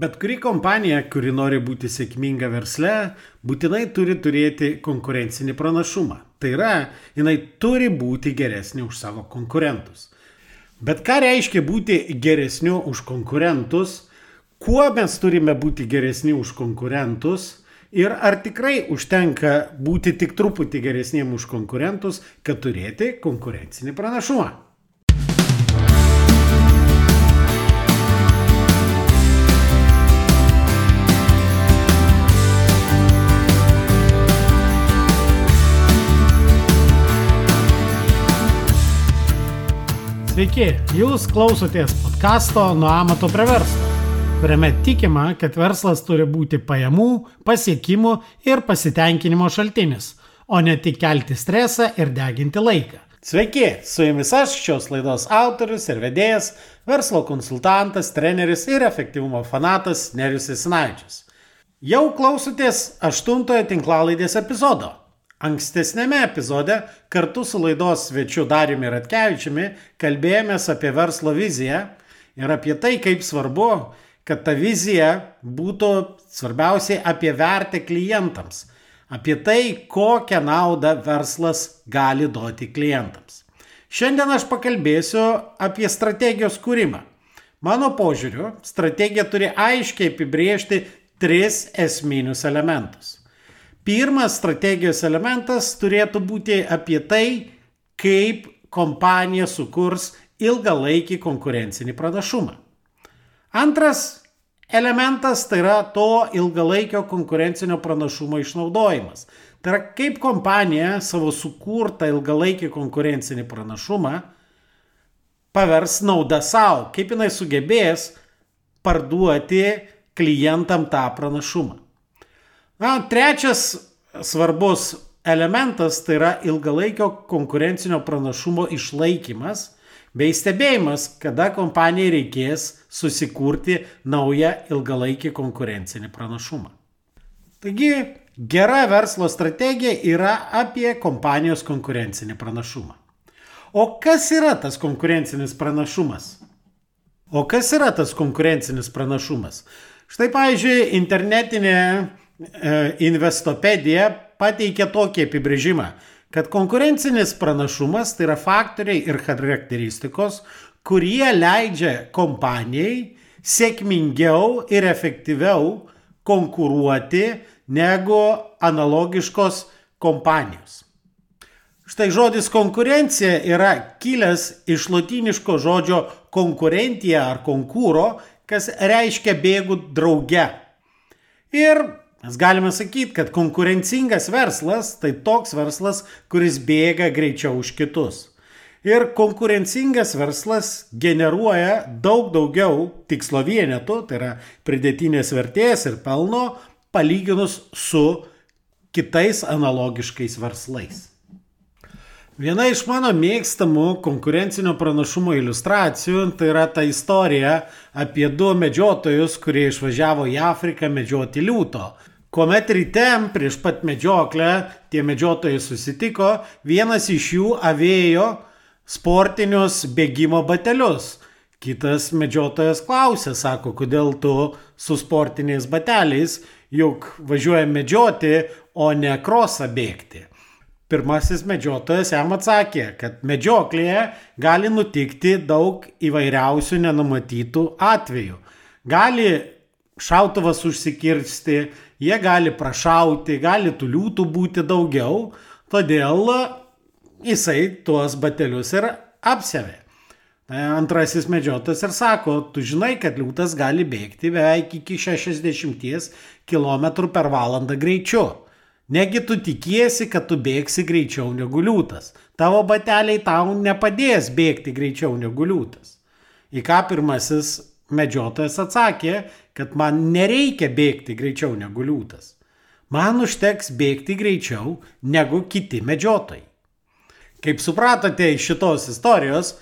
Bet kuri kompanija, kuri nori būti sėkminga versle, būtinai turi turėti konkurencinį pranašumą. Tai yra, jinai turi būti geresnė už savo konkurentus. Bet ką reiškia būti geresniu už konkurentus? Kuo mes turime būti geresni už konkurentus? Ir ar tikrai užtenka būti tik truputį geresniem už konkurentus, kad turėti konkurencinį pranašumą? Sveiki, jūs klausotės podkasto Nuo amato prie verslo, kuriame tikima, kad verslas turi būti pajamų, pasiekimų ir pasitenkinimo šaltinis, o ne tik kelti stresą ir deginti laiką. Sveiki, su jumis aš, šios laidos autorius ir vedėjas, verslo konsultantas, treneris ir efektyvumo fanatas Nerius Esinaičius. Jau klausotės aštuntojo tinklalaidės epizodo. Ankstesnėme epizode kartu su laidos svečiu Dariumi Ratkevičiumi kalbėjomės apie verslo viziją ir apie tai, kaip svarbu, kad ta vizija būtų svarbiausiai apie vertę klientams, apie tai, kokią naudą verslas gali duoti klientams. Šiandien aš pakalbėsiu apie strategijos kūrimą. Mano požiūriu, strategija turi aiškiai apibriežti tris esminius elementus. Pirmas strategijos elementas turėtų būti apie tai, kaip kompanija sukurs ilgalaikį konkurencinį pranašumą. Antras elementas tai yra to ilgalaikio konkurencinio pranašumo išnaudojimas. Tai yra kaip kompanija savo sukurtą ilgalaikį konkurencinį pranašumą pavers naudą savo, kaip jinai sugebės parduoti klientam tą pranašumą. Na, trečias svarbus elementas tai yra ilgalaikio konkurencinio pranašumo išlaikymas bei stebėjimas, kada kompanijai reikės susikurti naują ilgalaikį konkurencinį pranašumą. Taigi, gera verslo strategija yra apie kompanijos konkurencinį pranašumą. O kas yra tas konkurencinis pranašumas? O kas yra tas konkurencinis pranašumas? Štai, pavyzdžiui, internetinė Investopedija pateikia tokį apibrėžimą, kad konkurencinis pranašumas tai yra faktoriai ir charakteristikos, kurie leidžia kompanijai sėkmingiau ir efektyviau konkuruoti negu analogiškos kompanijos. Štai žodis konkurencija yra kilęs iš latiniško žodžio konkurentija ar konkūro, kas reiškia bėgų drauge. Ir Mes galime sakyti, kad konkurencingas verslas tai toks verslas, kuris bėga greičiau už kitus. Ir konkurencingas verslas generuoja daug daugiau tikslo vienetų, tai yra pridėtinės vertės ir pelno, palyginus su kitais analogiškais verslais. Viena iš mano mėgstamų konkurencinio pranašumo iliustracijų tai yra ta istorija apie du medžiotojus, kurie išvažiavo į Afriką medžioti liūto. Kuomet ryte prieš pat medžioklę tie medžiotojai susitiko, vienas iš jų avėjo sportinius bėgimo batelius. Kitas medžiotojas klausė, sako, kodėl tu su sportiniais bateliais, juk važiuoja medžioti, o ne krosą bėgti. Pirmasis medžiotojas jam atsakė, kad medžioklėje gali nutikti daug įvairiausių nenumatytų atvejų. Gali šautuvas užsikirsti, jie gali prašauti, gali tų liūtų būti daugiau, todėl jisai tuos batelius ir apsevė. Antrasis medžiotojas ir sako, tu žinai, kad liūtas gali bėgti beveik iki 60 km per valandą greičiu. Negi tu tikiesi, kad tu bėgsi greičiau negu liūtas. Tavo bateliai tau nepadės bėgti greičiau negu liūtas. Į ką pirmasis medžiotojas atsakė, kad man nereikia bėgti greičiau negu liūtas. Man užteks bėgti greičiau negu kiti medžiotojai. Kaip supratote iš šitos istorijos,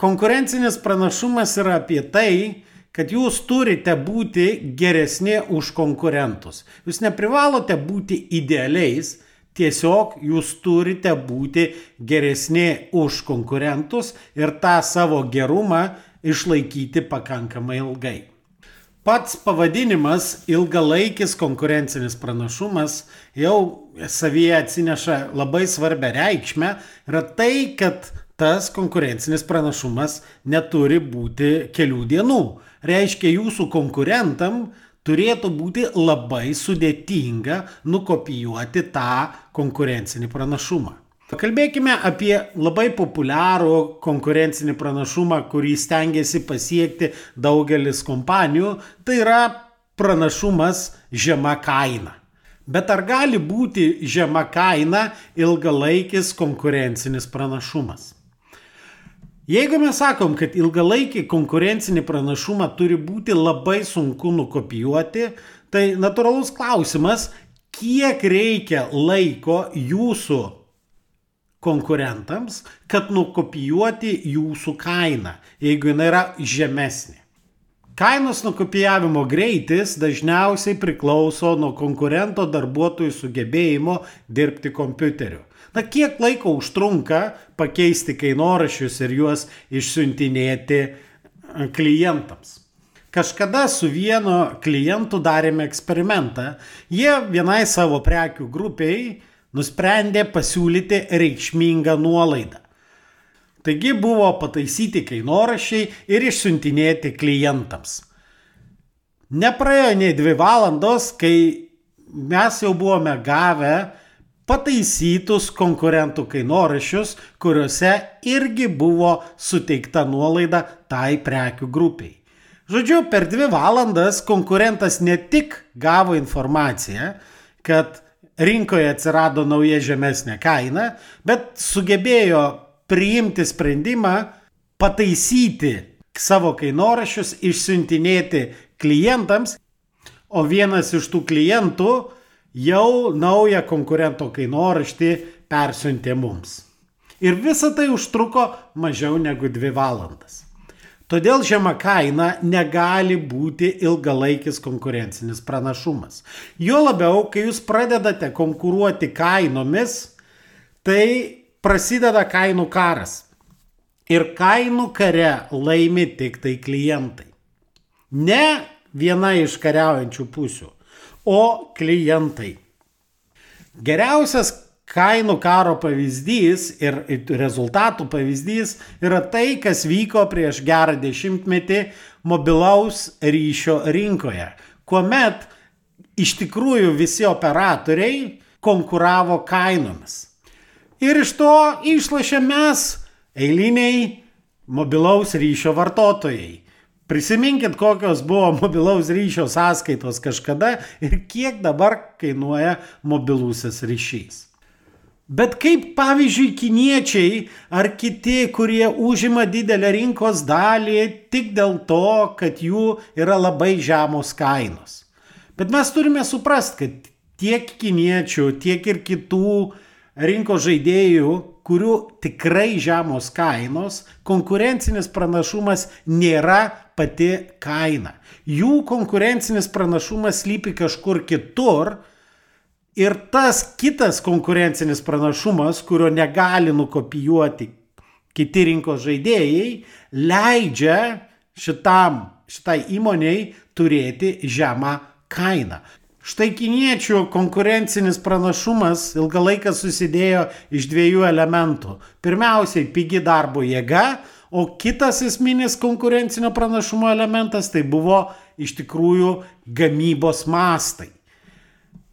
konkurencinis pranašumas yra apie tai, kad jūs turite būti geresni už konkurentus. Jūs neprivalote būti idealiais, tiesiog jūs turite būti geresni už konkurentus ir tą savo gerumą išlaikyti pakankamai ilgai. Pats pavadinimas ilgalaikis konkurencinis pranašumas jau savyje atsineša labai svarbę reikšmę. Yra tai, kad tas konkurencinis pranašumas neturi būti kelių dienų. Reiškia, jūsų konkurentam turėtų būti labai sudėtinga nukopijuoti tą konkurencinį pranašumą. Pakalbėkime apie labai populiarų konkurencinį pranašumą, kurį stengiasi pasiekti daugelis kompanijų. Tai yra pranašumas žema kaina. Bet ar gali būti žema kaina ilgalaikis konkurencinis pranašumas? Jeigu mes sakom, kad ilgalaikį konkurencinį pranašumą turi būti labai sunku nukopijuoti, tai natūralus klausimas, kiek reikia laiko jūsų konkurentams, kad nukopijuoti jūsų kainą, jeigu jinai yra žemesnė. Kainos nukopijavimo greitis dažniausiai priklauso nuo konkurento darbuotojų sugebėjimo dirbti kompiuteriu. Na kiek laiko užtrunka pakeisti kainorašius ir juos išsiuntinėti e, klientams? Kažkada su vienu klientu darėme eksperimentą. Jie vienai savo prekių grupiai nusprendė pasiūlyti reikšmingą nuolaidą. Taigi buvo pataisyti kainorašiai ir išsiuntinėti klientams. Nepraėjo nei dvi valandos, kai mes jau buvome gavę pataisytus konkurentų kainorašius, kuriuose irgi buvo suteikta nuolaida tai prekių grupiai. Žodžiu, per dvi valandas konkurentas ne tik gavo informaciją, kad rinkoje atsirado nauja žemesnė kaina, bet sugebėjo priimti sprendimą pataisyti savo kainorašius, išsiuntinėti klientams, o vienas iš tų klientų jau naują konkurento kainoraštį persiuntė mums. Ir visa tai užtruko mažiau negu dvi valandas. Todėl žema kaina negali būti ilgalaikis konkurencinis pranašumas. Jo labiau, kai jūs pradedate konkuruoti kainomis, tai prasideda kainų karas. Ir kainų kare laimi tik tai klientai. Ne viena iš kariaujančių pusių, o klientai. Geriausias kainų karo pavyzdys ir rezultatų pavyzdys yra tai, kas vyko prieš gerą dešimtmetį mobilaus ryšio rinkoje, kuomet iš tikrųjų visi operatoriai konkuravo kainomis. Ir iš to išlašė mes, eiliniai mobilaus ryšio vartotojai. Prisiminkit, kokios buvo mobilaus ryšio sąskaitos kažkada ir kiek dabar kainuoja mobilusis ryšys. Bet kaip pavyzdžiui kiniečiai ar kiti, kurie užima didelę rinkos dalį tik dėl to, kad jų yra labai žemos kainos. Bet mes turime suprasti, kad tiek kiniečių, tiek ir kitų rinkos žaidėjų, kurių tikrai žemos kainos, konkurencinis pranašumas nėra pati kaina. Jų konkurencinis pranašumas lypi kažkur kitur, Ir tas kitas konkurencinis pranašumas, kurio negali nukopijuoti kiti rinkos žaidėjai, leidžia šitam, šitai įmoniai turėti žemą kainą. Štai kiniečių konkurencinis pranašumas ilgą laiką susidėjo iš dviejų elementų. Pirmiausiai pigi darbo jėga, o kitas esminis konkurencinio pranašumo elementas tai buvo iš tikrųjų gamybos mastai.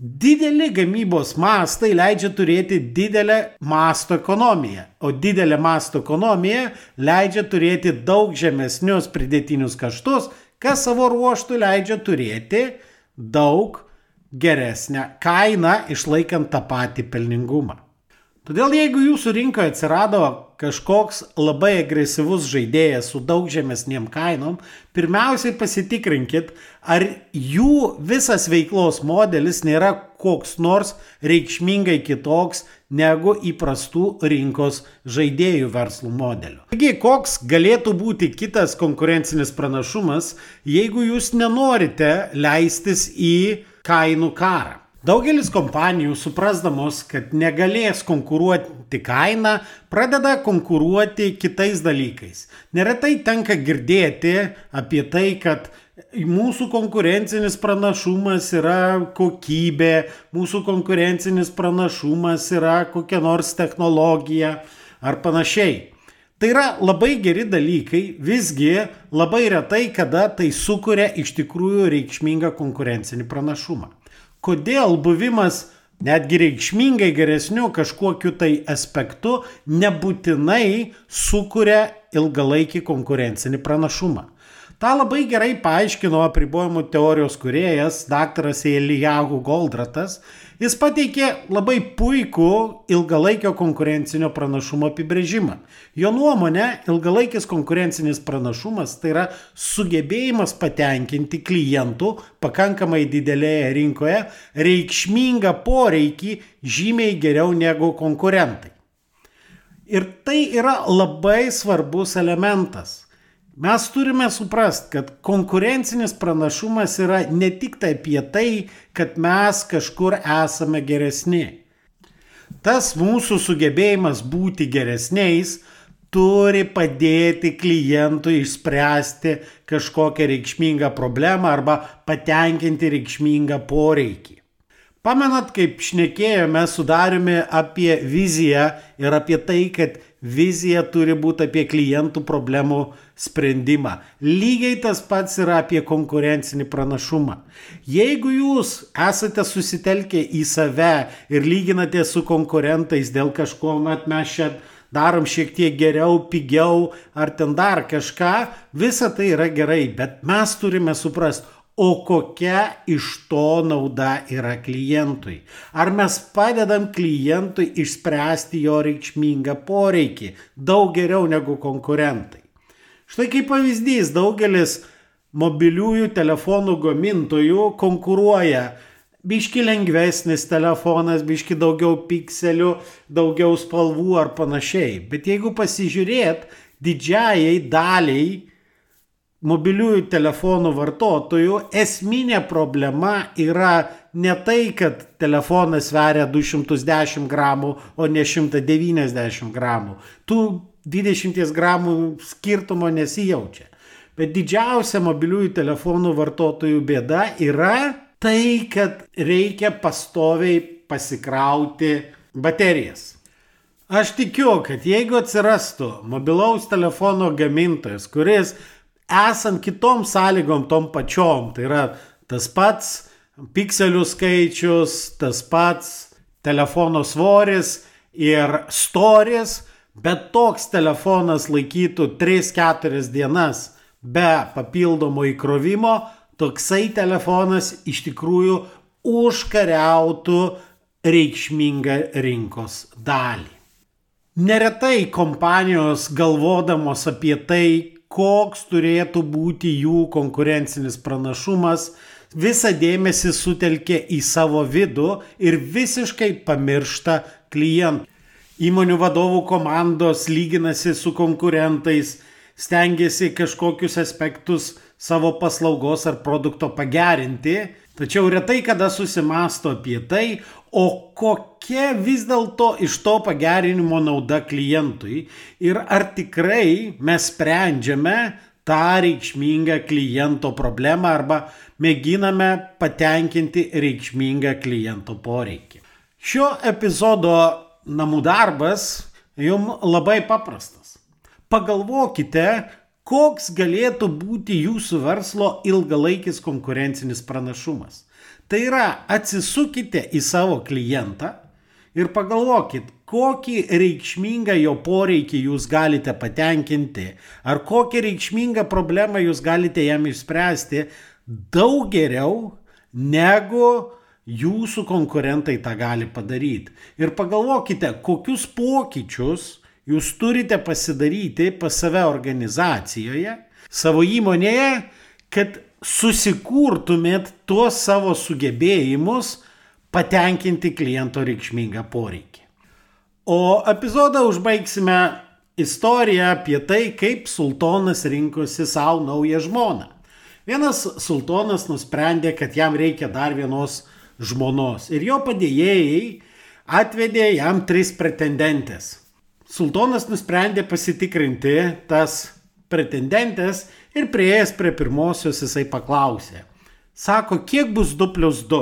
Dideli gamybos mastai leidžia turėti didelę masto ekonomiją, o didelė masto ekonomija leidžia turėti daug žemesnius pridėtinius kaštus, kas savo ruoštų leidžia turėti daug geresnę kainą išlaikant tą patį pelningumą. Todėl jeigu jūsų rinkoje atsirado kažkoks labai agresyvus žaidėjas su daug žemesniem kainom, pirmiausiai pasitikrinkit, ar jų visas veiklos modelis nėra koks nors reikšmingai kitoks negu įprastų rinkos žaidėjų verslų modelių. Taigi, koks galėtų būti kitas konkurencinis pranašumas, jeigu jūs nenorite leistis į kainų karą? Daugelis kompanijų, suprasdamos, kad negalės konkuruoti kainą, pradeda konkuruoti kitais dalykais. Neretai tenka girdėti apie tai, kad Mūsų konkurencinis pranašumas yra kokybė, mūsų konkurencinis pranašumas yra kokia nors technologija ar panašiai. Tai yra labai geri dalykai, visgi labai retai kada tai sukuria iš tikrųjų reikšmingą konkurencinį pranašumą. Kodėl buvimas netgi reikšmingai geresniu kažkokiu tai aspektu nebūtinai sukuria ilgalaikį konkurencinį pranašumą. Ta labai gerai paaiškino apribojimų teorijos kuriejas dr. Elijahu Goldratas Jis pateikė labai puikų ilgalaikio konkurencinio pranašumo apibrėžimą. Jo nuomonė, ilgalaikis konkurencinis pranašumas tai yra sugebėjimas patenkinti klientų pakankamai didelėje rinkoje reikšmingą poreikį žymiai geriau negu konkurentai. Ir tai yra labai svarbus elementas. Mes turime suprasti, kad konkurencinis pranašumas yra ne tik tai apie tai, kad mes kažkur esame geresni. Tas mūsų sugebėjimas būti geresniais turi padėti klientui išspręsti kažkokią reikšmingą problemą arba patenkinti reikšmingą poreikį. Pamenat, kaip šnekėjome su Dariumi apie viziją ir apie tai, kad vizija turi būti apie klientų problemų sprendimą. Lygiai tas pats yra apie konkurencinį pranašumą. Jeigu jūs esate susitelkę į save ir lyginate su konkurentais dėl kažko, mat mes čia darom šiek tiek geriau, pigiau ar ten dar kažką, visa tai yra gerai, bet mes turime suprasti, o kokia iš to nauda yra klientui. Ar mes padedam klientui išspręsti jo reikšmingą poreikį daug geriau negu konkurentai. Štai kaip pavyzdys, daugelis mobiliųjų telefonų gamintojų konkuruoja. Biški lengvesnis telefonas, biški daugiau pikselių, daugiau spalvų ar panašiai. Bet jeigu pasižiūrėt, didžiajai daliai mobiliųjų telefonų vartotojų esminė problema yra ne tai, kad telefonas sveria 210 gramų, o ne 190 gramų. Tų 20 gramų skirtumo nesijaučia. Bet didžiausia mobiliųjų telefonų vartotojų bėda yra tai, kad reikia pastoviai pasikrauti baterijas. Aš tikiu, kad jeigu atsirastų mobilaus telefono gamintojas, kuris esant kitom sąlygom tom pačiom, tai yra tas pats pikselių skaičius, tas pats telefono svoris ir storis, bet toks telefonas laikytų 3-4 dienas be papildomo įkrovimo, toksai telefonas iš tikrųjų užkariautų reikšmingą rinkos dalį. Neretai kompanijos galvodamos apie tai, koks turėtų būti jų konkurencinis pranašumas, visą dėmesį sutelkia į savo vidų ir visiškai pamiršta klientų. Įmonių vadovų komandos lyginasi su konkurentais, stengiasi kažkokius aspektus savo paslaugos ar produkto pagerinti, tačiau retai kada susimasto apie tai, o kokia vis dėlto iš to pagerinimo nauda klientui ir ar tikrai mes sprendžiame tą reikšmingą kliento problemą arba mėginame patenkinti reikšmingą kliento poreikį. Šio epizodo namų darbas jums labai paprastas. Pagalvokite, koks galėtų būti jūsų verslo ilgalaikis konkurencinis pranašumas. Tai yra, atsisukite į savo klientą ir pagalvokit, kokį reikšmingą jo poreikį jūs galite patenkinti, ar kokią reikšmingą problemą jūs galite jam išspręsti daug geriau negu jūsų konkurentai tą gali padaryti. Ir pagalvokite, kokius pokyčius jūs turite pasidaryti pas save organizacijoje, savo įmonėje, kad susikurtumėt tuos savo sugebėjimus patenkinti kliento reikšmingą poreikį. O epizodą užbaigsime istoriją apie tai, kaip sultonas rinkosi savo naują žmoną. Vienas sultonas nusprendė, kad jam reikia dar vienos žmonos. Ir jo padėjėjai atvedė jam tris pretendentės. Sultonas nusprendė pasitikrinti tas pretendentės ir prieėjęs prie pirmosios jisai paklausė. Sako, kiek bus 2 plus 2?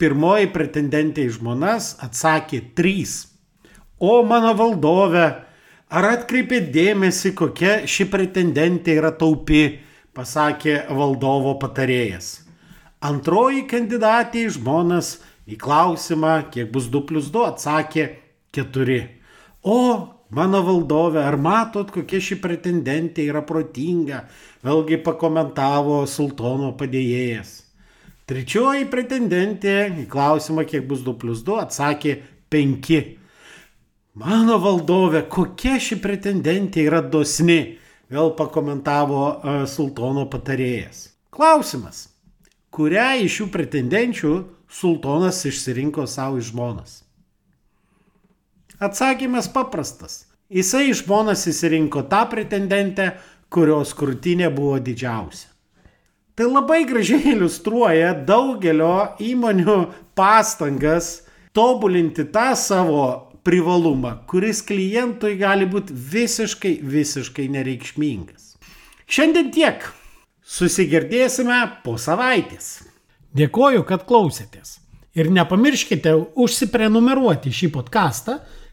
Pirmoji pretendentė į žmonas atsakė 3. O mano valdove, ar atkreipė dėmesį, kokia ši pretendentė yra taupi, pasakė valdovo patarėjas. Antroji kandidatė į žmonas į klausimą, kiek bus 2 plus 2, atsakė 4. O Mano valdove, ar matot, kokia ši pretendentė yra protinga? Vėlgi pakomentavo sultono padėjėjas. Trečioji pretendentė į klausimą, kiek bus 2 plus 2, atsakė 5. Mano valdove, kokia ši pretendentė yra dosni? Vėl pakomentavo uh, sultono patarėjas. Klausimas. Kurią iš šių pretendenčių sultonas išsirinko savo žmonas? Atsakymas paprastas. Jisai iš žmonas įsirinko tą pretendentę, kurios krūtinė buvo didžiausia. Tai labai gražiai iliustruoja daugelio įmonių pastangas tobulinti tą savo privalumą, kuris klientui gali būti visiškai, visiškai nereikšmingas. Šiandien tiek. Susigirdėsime po savaitės. Dėkoju, kad klausėtės. Ir nepamirškite užsiprenumeruoti šį podcastą